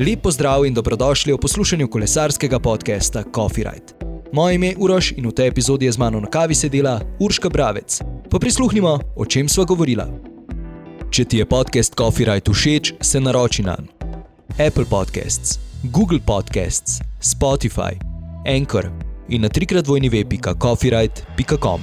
Lep pozdrav in dobrodošli v poslušanju kolesarskega podcasta Coffee Ride. Moje ime je Uroš in v tej epizodi je z mano na kavi sedela Urška Bravec. Pa prisluhnimo, o čem sva govorila. Če ti je podcast Coffee Ride všeč, se naroči na Apple Podcasts, Google Podcasts, Spotify, Anchor in na trikrat dvojni web.coffeeride.com.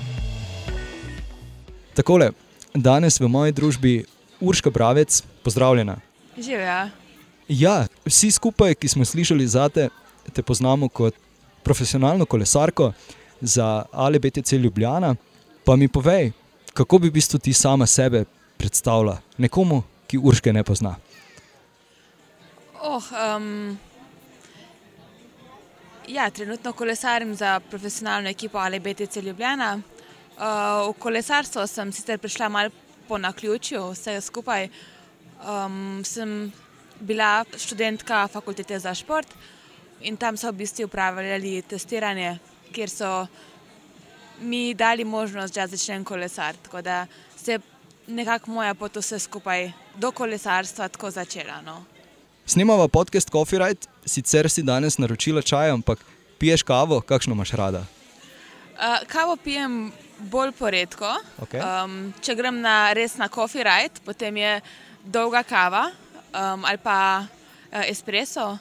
Takole, danes v moji družbi Urška Bravec, pozdravljena. Živijo. Ja, vsi skupaj, ki smo slišali za te, te poznamo kot profesionalno kolesarko za ALBTC Ljubljana. Pa mi povej, kako bi v bistvu ti sama sebe predstavljala nekomu, ki Urške ne pozna. Oh, um, ja, trenutno kolesarim za profesionalno ekipo ALBTC Ljubljana. Uh, v kolesarstvo sem sicer prišla malo po naključju, vse skupaj. Um, sem bila študentka fakultete za šport in tam so v bistvu upravljali testiranje, kjer so mi dali možnost, da začnem kolesariti. Tako da se je nekako moja pot vse skupaj do kolesarstva tako začela. No. Snemava podcast Coffee Ride, sicer si danes naročila čaj, ampak piješ kavo, kakšno imaš rada? Uh, kavo pijem bolj poredko. Okay. Um, če grem na res na Coffee Ride, potem je dolga kava um, ali pa uh, espresso.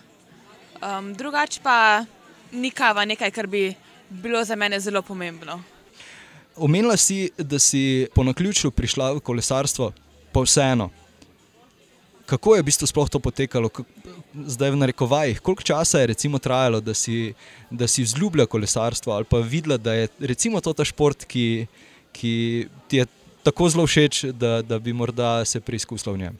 Um, drugače pa ni kava nekaj, kar bi bilo za mene zelo pomembno. Omenila si, da si po naključju prišla v kolesarstvo, pa vseeno. Kako je v bistvu sploh to potekalo, zdaj v narekovajih? Koliko časa je recimo trajalo, da si, da si vzljubila kolesarstvo ali pa videla, da je recimo to ta šport, ki, ki ti je tako zelo všeč, da, da bi morda se preizkusila v njem?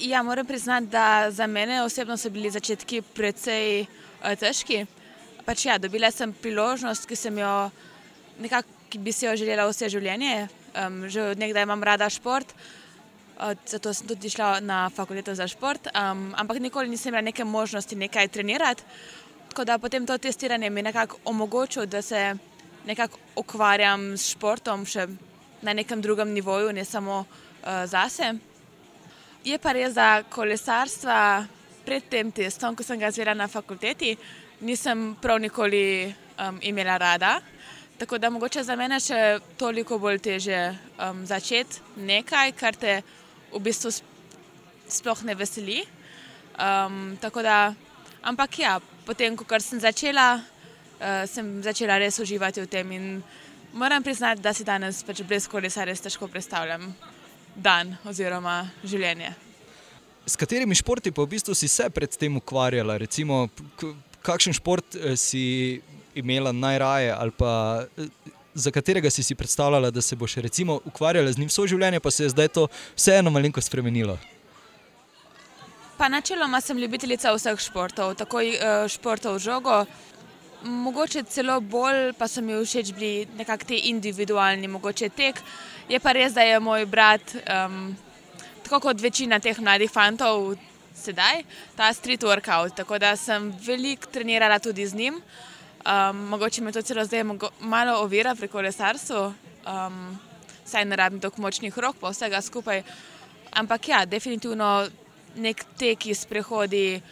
Ja, moram priznati, da za mene osebno so bili začetki precej uh, težki. Pač ja, dobila sem priložnost, ki, sem jo, nekak, ki bi si jo želela vse življenje. Um, že od nekdaj imam rada šport, uh, zato sem tudi šla na fakulteto za šport, um, ampak nikoli nisem imela neke možnosti nekaj trenirati. Tako da potem to testiranje mi je nekako omogočilo, da se nekako ukvarjam s športom še na nekem drugem nivoju, ne samo uh, zase. Je pa res, da kolesarstva pred tem testom, ko sem ga izvedela na fakulteti, nisem prav nikoli um, imela rada. Tako da mogoče za mene še toliko bolj teže um, začeti nekaj, kar te v bistvu sploh ne veseli. Um, da, ampak ja, potem, ko sem začela, uh, sem začela res uživati v tem. Moram priznati, da si danes pač brez kolesa res težko predstavljam dan oziroma življenje. S katerimi športi pa v bistvu si se predtem ukvarjala? Recimo, kakšen šport eh, si imela najraje ali pa eh, za katerega si si predstavljala, da se boš recimo ukvarjala z njim vse življenje, pa se je zdaj to vseeno malenko spremenilo? Pa načeloma sem ljubiteljica vseh športov, tako uh, športov žogo. Mogoče celo bolj pa so mi všeč bili nekakšni ti individualni, mogoče tek. Je pa res, da je moj brat, um, tako kot večina teh mladih fantov sedaj, ta street workout. Tako da sem veliko trenirala tudi z njim. Um, mogoče me to celo zdaj malo ovira pri kolesarstvu, um, saj ne rabim tako močnih rok, pa vsega skupaj. Ampak ja, definitivno nek tek iz prehodi.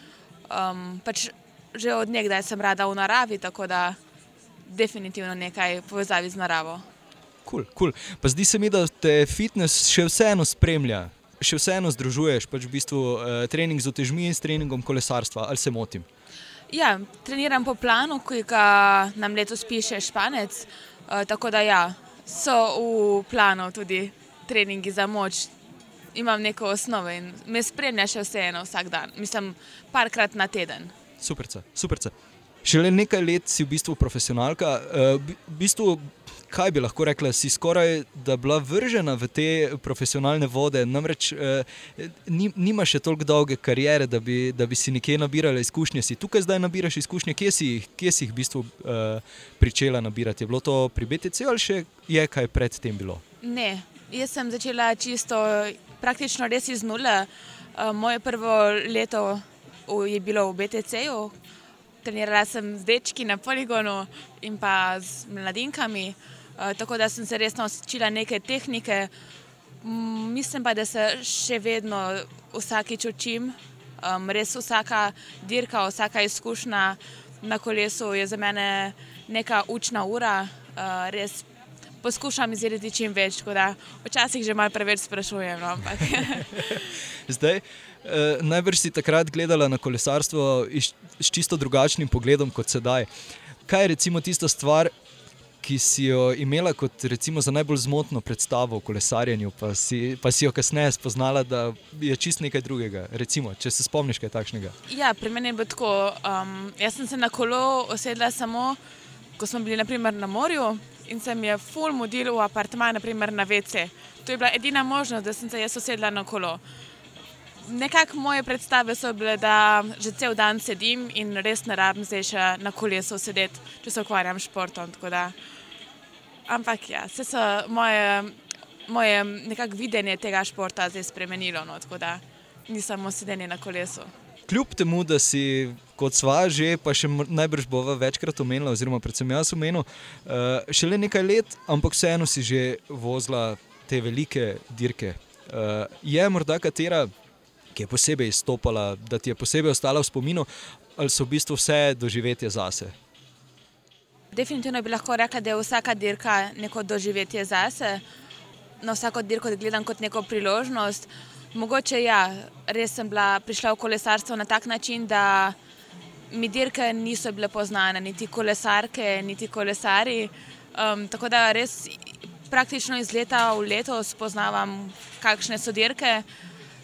Um, pač že od nekdaj sem rada v naravi, tako da definitivno nekaj povezavi z naravo. Cool, cool. Zdi se mi, da te fitness še vseeno spremlja, še vseeno združuješ pač v bistvu, eh, trening z otežmi in s treningom kolesarstva. Ali se motim? Ja, treniram po planu, ki ga nam letos piše Španec. Eh, tako da ja, so v planu tudi treningi za moč. Imam neko osnovo in me spremlja še vseeno vsak dan, mislim, parkrat na teden. Super, super. Šele nekaj let si v bistvu profesionalka. Eh, v bistvu, kaj bi lahko rekla, si skoraj da bila vržena v te profesionalne vode. Namreč eh, nima še toliko dolge kariere, da bi, da bi si nekje nabirala izkušnje. Si tukaj zdaj nabiraš izkušnje, kje si, kje si jih v bistvu eh, pričela nabirati? Je bilo to pri BTC ali še je kaj predtem bilo? Ne, jaz sem začela čisto, praktično res iz nule. Moje prvo leto je bilo v BTC-ju, trenirala sem z dečki na poligonu in pa z mladinkami, uh, tako da sem se res naučila neke tehnike. Mm, mislim pa, da se še vedno vsakič učim Um, res vsaka dirka, vsaka izkušnja na kolesu je za mene neka učna ura. Uh, res poskušam izvedeti čim več, tako da včasih že malo preveč sprašujem. No. Zdaj, eh, najbrž si takrat gledala na kolesarstvo iz, s čisto drugačnim pogledom kot sedaj. Kaj je recimo tista stvar, ki si jo imela kot recimo, za najbolj zmotno predstavo o kolesarjenju, pa si, pa si jo kasneje spoznala, da je čist nekaj drugega? Recimo, če se spomniš kaj takšnega. Ja, pri meni je bilo tako. Um, jaz sem se na kolo usedla samo, ko smo bili naprimer, na morju in se mi je full modil v apartma, naprimer na VC. To je bila edina možnost, da sem se jaz usedla na kolo. Nekako moje predstave so bile, da že cel dan sedim in res ne rabim zdaj še na kolesu sedeti, če se ukvarjam s športom. Ampak ja, se so moje, moje nekako videnje tega športa zdaj spremenilo, no, tako da ni samo sedenje na kolesu. Kljub temu, da si kot sva že, pa še najbrž bova večkrat omenila, oziroma predvsem jaz omenil, uh, šele nekaj let, ampak vseeno si že vozila te velike dirke. Uh, je morda katera, ki je posebej izstopala, da ti je posebej ostala v spominu, ali so v bistvu vse doživetje zase? Definitivno bi lahko rekla, da je vsaka dirka neko doživetje zase. Na vsako dirko gledam kot neko priložnost. Mogoče ja, res sem bila prišla v kolesarstvo na tak način, da mi dirke niso bile poznane, niti kolesarke, niti kolesari. Um, tako da res praktično iz leta v leto spoznavam, kakšne so dirke.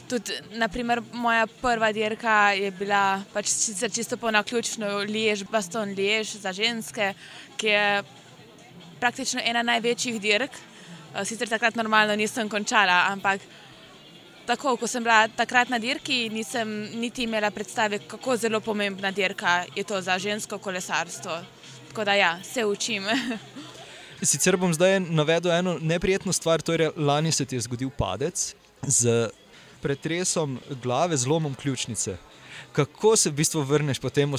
Tudi, naprimer, moja prva dirka je bila pač čisto po naključju Liež, Baston Liež za ženske, ki je praktično ena največjih dirk. Uh, sicer takrat normalno nisem končala, ampak tako, ko sem bila takrat na dirki, nisem niti imela predstave, kako zelo pomembna dirka je to za žensko kolesarstvo. Tako da ja, se učim. Sicer bom zdaj navedel eno neprijetno stvar, torej lani se ti je zgodil padec z pretresom glave, zlomom ključnice. Kako se v bistvu vrneš potem,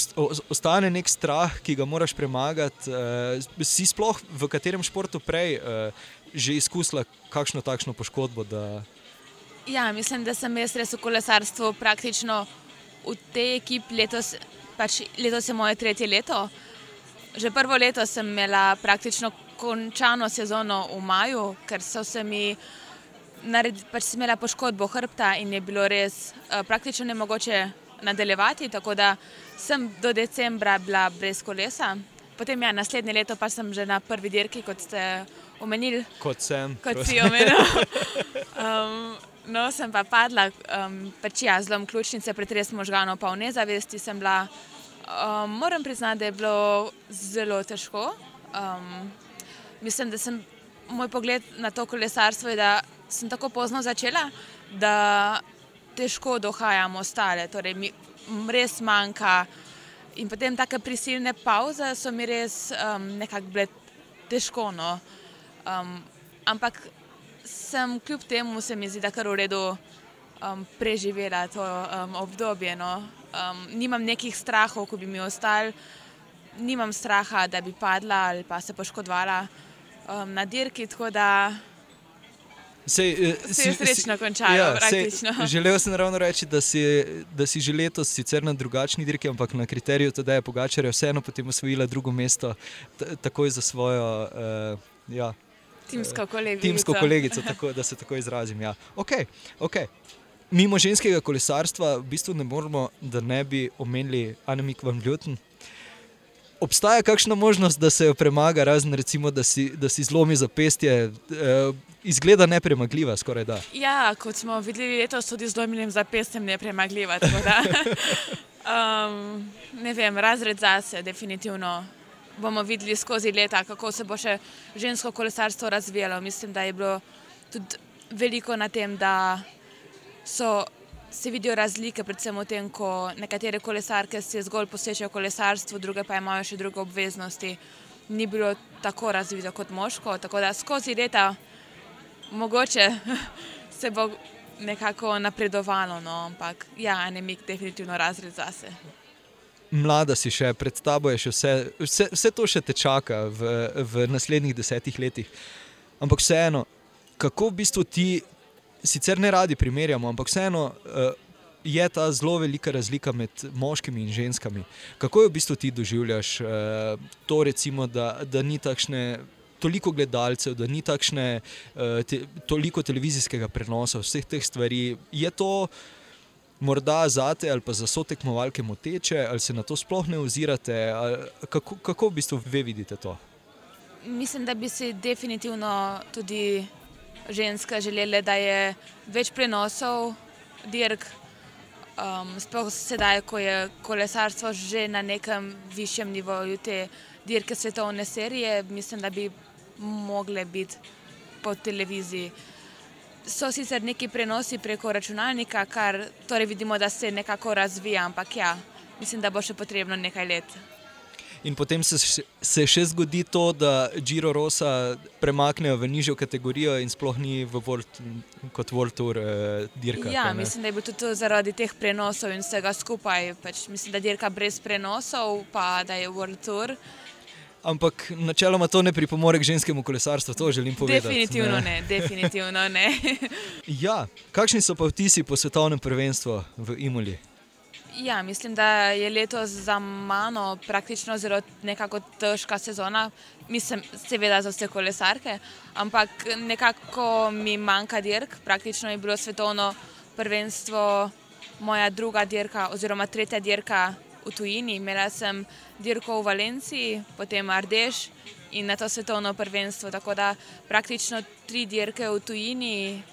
ostane nek strah, ki ga moraš premagati. E, si sploh v katerem športu prej e, že izkusila kakšno takšno poškodbo? Da... Ja, mislim, da sem jaz res v kolesarstvu praktično v tej ekipi letos, pač letos je moje tretje leto. Že prvo leto sem imela praktično končano sezono v maju, ker so se mi naredili, pač sem imela poškodbo hrbta in je bilo res uh, praktično nemogoče nadaljevati. Tako da sem do decembra bila brez kolesa. Potem ja, naslednje leto pa sem že na prvi dirki, kot ste omenili. Kot sem. Kot si omenil. um, no, sem pa padla, um, pač ja, zlom ključnice, pretres možganov, pa v nezavesti sem bila. Um, moram priznati, da je bilo zelo težko. Um, mislim, da sem moj pogled na to kolesarstvo je, da sem tako pozno začela, da težko dohajam ostale. Torej, mi res manjka. In potem take prisilne pauze so mi res um, nekako bile težko. No. Um, ampak sem kljub temu, se mi zdi, da kar v redu um, preživela to um, obdobje. No. Um, nimam nekih strahov, ko bi mi ostali, nimam straha, da bi padla ali pa se poškodovala um, na dirki. Tako da Sej, eh, si srečno končala. Ja, sej, želel sem ravno reči, da si, da si že letos sicer na drugačni dirki, ampak na kriteriju tega je Pogačar vseeno potem osvojila drugo mesto, takoj za svojo uh, ja, timsko kolegico. Timsko kolegico tako, da se tako izrazim. Ja. Okay, okay. Mimo ženskega kolesarstva v bistvu ne moremo, da ne bi omenili Anemik van Ljuten obstaja kakšna možnost, da se jo premaga, razen recimo, da si, da si zlomi zapestje, eh, izgleda nepremagljiva, skoraj da. Ja, kot smo videli letos, tudi zlomljenim zapestjem nepremagljiva. um, ne vem, razred zase, definitivno. Bomo videli skozi leta, kako se bo še žensko kolesarstvo razvijalo. Mislim, da je bilo tudi veliko na tem, da so se vidijo razlike, predvsem v tem, ko nekatere kolesarke se zgolj posvečajo kolesarstvu, druge pa imajo še druge obveznosti. Ni bilo tako razvito kot moško, tako da skozi leta mogoče se bo nekako napredovalo, no, ampak ja, anemik definitivno razred zase. Mlada si še, pred tabo je še vse, vse, vse to še te čaka v, v naslednjih desetih letih. Ampak vseeno, kako v bistvu ti sicer ne radi primerjamo, ampak vseeno uh, je ta zelo velika razlika med moškimi in ženskami. Kako jo v bistvu ti doživljaš, to recimo, da, da ni takšne. Toliko gledalcev, da ni takšne, te, toliko televizijskega prenosa, vseh teh stvari. Je to morda za te ali pa za sotekmovalke moteče, ali se na to sploh ne ozirate? Kako, kako v bistvu vi vidite to? Mislim, da bi si definitivno tudi ženska želeli, da je več prenosov dirk. Um, sploh sedaj, ko je kolesarstvo že na nekem višjem nivoju, te dirke svetovne serije, mislim, da bi mogle biti po televiziji. So sicer neki prenosi preko računalnika, kar torej vidimo, da se nekako razvija, ampak ja, mislim, da bo še potrebno nekaj let. In potem se, se še zgodi to, da Giro Rosa premaknejo v nižjo kategorijo in sploh ni v World, kot World Tour eh, dirka. Ja, mislim, da je bilo tudi zaradi teh prenosov in vsega skupaj. Pač mislim, da dirka brez prenosov, pa da je World Tour. Ampak načeloma to ne pripomore k ženskemu kolesarstvu, to želim povedati. Definitivno ne, ne definitivno ne. ja, kakšni so pa vtisi po svetovnem prvenstvu v Imuli? Ja, mislim, da je letos za mano praktično zelo težka sezona, mislim, seveda za vse kolesarke, ampak nekako mi manjka dirk. Praktično je bilo svetovno prvenstvo moja druga dirka, oziroma tretja dirka v tujini. Imela sem dirko v Valenciji, potem Ardeš in na to svetovno prvenstvo. Tako da praktično tri dirke v tujini,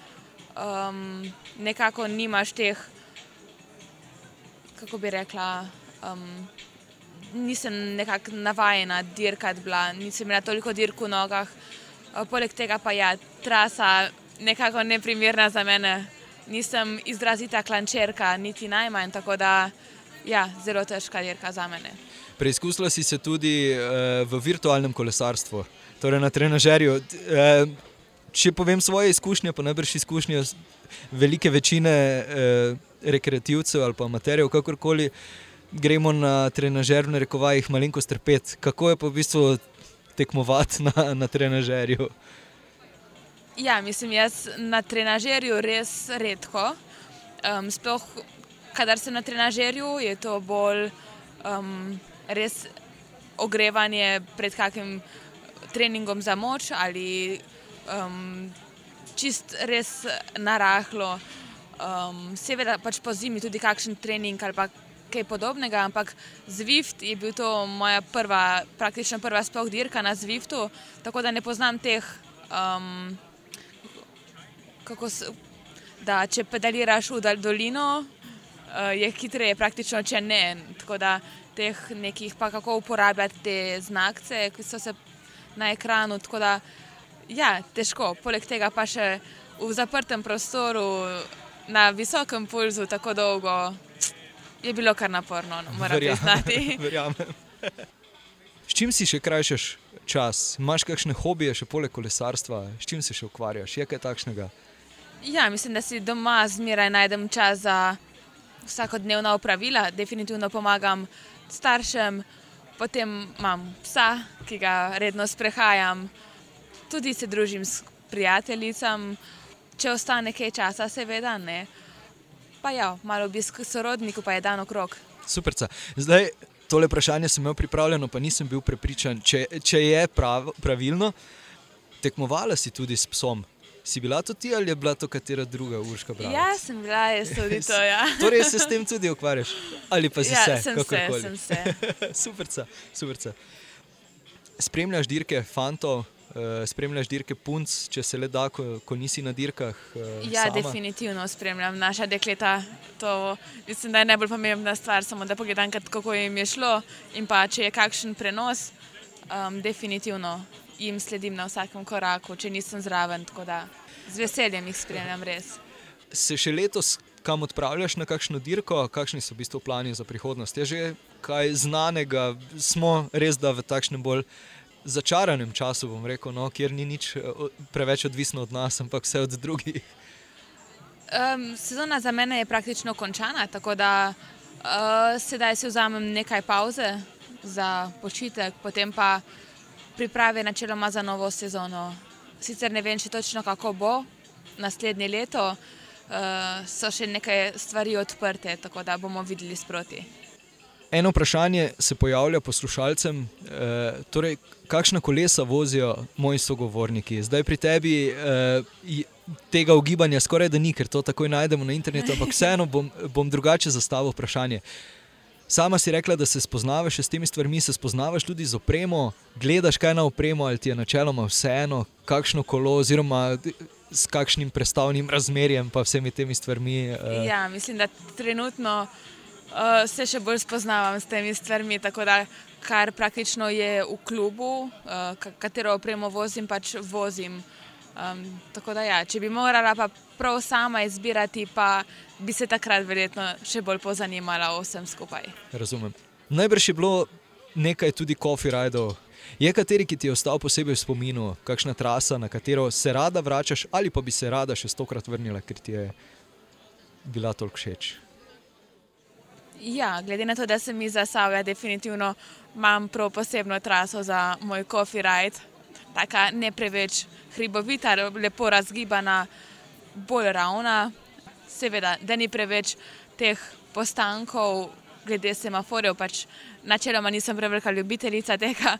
um, nekako nimaš teh kako bi rekla, um, nisem nekako navajena dirkati, bila, nisem imela toliko dirk v nogah. Poleg tega pa je ja, trasa nekako neprimerna za mene. Nisem izrazita klančerka, niti najmanj, tako da ja, zelo težka dirka za mene. Preizkusila si se tudi uh, v virtualnem kolesarstvu, torej na trenažerju. Uh, če povem svoje izkušnje, pa najbrž izkušnje velike večine. Uh, rekreativcev ali pa amaterjev, kakorkoli, gremo na trenažer, v rekovajih, malenkost trpeti. Kako je pa v bistvu tekmovati na, na trenažerju? Ja, mislim, jaz na trenažerju res redko. Um, sploh, kadar sem na trenažerju, je to bolj um, res ogrevanje pred kakim treningom za moč ali um, čist res narahlo. Um, seveda pač po zimi tudi kakšen trening ali kaj podobnega, ampak Zwift je bil to moja prva, praktično prva sploh dirka na Zwiftu, tako da ne poznam teh, um, kako se, da če pedaliraš v dolino, uh, je hitreje praktično, če ne. Tako da teh nekih pa kako uporabljati te znakce, ki so se na ekranu, tako da ja, težko. Poleg tega pa še v zaprtem prostoru na visokem pulzu tako dolgo, je bilo kar naporno, no, moram priznati. Verjamem. S čim si še krajšaš čas? Imáš kakšne hobije, še poleg kolesarstva, s čim se še ukvarjaš? Je kaj takšnega? Ja, mislim, da si doma zmeraj najdem čas za vsakodnevna opravila. Definitivno pomagam staršem, potem imam psa, ki ga redno sprehajam, tudi se družim s prijateljicami če ostane nekaj časa, seveda ne. Pa ja, malo obisk sorodnikov, pa je dan okrog. Super. Zdaj, tole vprašanje sem imel pripravljeno, pa nisem bil prepričan, če, če je prav, pravilno. Tekmovala si tudi s psom. Si bila to ti ali je bila to katera druga urška brata? Ja, sem bila, jaz tudi to. Ja. torej se s tem tudi ukvarjaš? Ali pa si ja, se? Sem se, sem se. super, super. Spremljaš dirke fantov, spremljaš dirke punc, če se le da, ko, ko nisi na dirkah? Uh, ja, sama? definitivno spremljam naša dekleta. To mislim, da je najbolj pomembna stvar, samo da pogledam, kako jim je šlo. In pa če je kakšen prenos, um, definitivno jim sledim na vsakem koraku, če nisem zraven. Z veseljem jih spremljam res. Se še letos kam odpravljaš na kakšno dirko, kakšni so v bistvu plani za prihodnost? Je že kaj znanega, smo res da v takšnem bolj začaranem času, rekel, no, kjer ni nič eh, preveč odvisno od nas, ampak vse od drugih. Um, sezona za mene je praktično končana, tako da uh, sedaj si vzamem nekaj pauze za počitek, potem pa priprave načeloma za novo sezono. Sicer ne vem, če točno kako bo naslednje leto, uh, so še nekaj stvari odprte, tako da bomo videli sproti. Eno vprašanje se pojavlja poslušalcem, eh, torej, kakšna kolesa vozijo moji sogovorniki. Zdaj pri tebi eh, tega ugibanja skoraj da ni, ker to takoj najdemo na internetu, ampak vseeno bom, bom drugače zastavil vprašanje. Sama si rekla, da se spoznavaš s temi stvarmi, se spoznavaš tudi z opremo, gledaš kaj na opremo, ali ti je načeloma vseeno, kakšno kolo, oziroma s kakšnim predstavnim razmerjem, pa vsemi temi stvarmi. Uh... Ja, mislim, da trenutno uh, se še bolj spoznavam s temi stvarmi. Tako da, kar praktično je v klubu, uh, katero opremo vozim, pač vozim. Um, tako da, ja, če bi morala pa prav sama izbirati, pa bi se takrat verjetno še bolj pozanimala o vsem skupaj. Razumem. Najbrž je bilo nekaj tudi coffee rajdov. Je kateri, ki ti je ostal posebej v spominu, kakšna trasa, na katero se rada vračaš, ali pa bi se rada še stokrat vrnila, ker ti je bila toliko všeč? Ja, glede na to, da se mi zasavlja, definitivno imam prav posebno traso za moj coffee ride tako ne preveč hribovita, lepo razgibana, bolj ravna. Seveda, da ni preveč teh postankov, glede semaforjev, pač načeloma nisem prevelika ljubiteljica tega,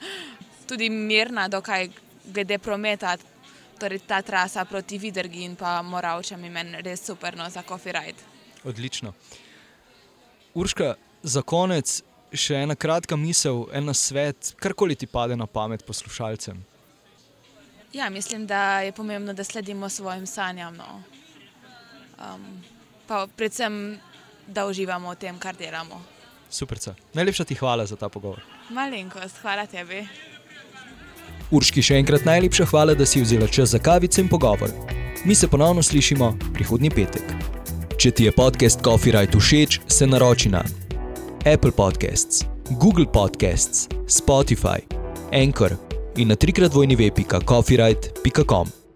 tudi mirna, dokaj glede prometa. Torej, ta trasa proti Vidrgi in pa Moravčam je meni res super no, za coffee ride. Odlično. Urška, za konec še ena kratka misel, en svet, karkoli ti pade na pamet poslušalcem. Ja, mislim, da je pomembno, da sledimo svojim sanjam. No. Um, pa predvsem, da uživamo v tem, kar delamo. Super. Najlepša ti hvala za ta pogovor. Malenkost, hvala tebi. Urški, še enkrat najlepša hvala, da si vzela čas za kavico in pogovor. Mi se ponovno slišimo prihodnji petek. Če ti je podcast Coffee Right všeč, se naroči na Apple Podcasts, Google Podcasts, Spotify, Anchor in na trikrat vojni web.coffeeright.com.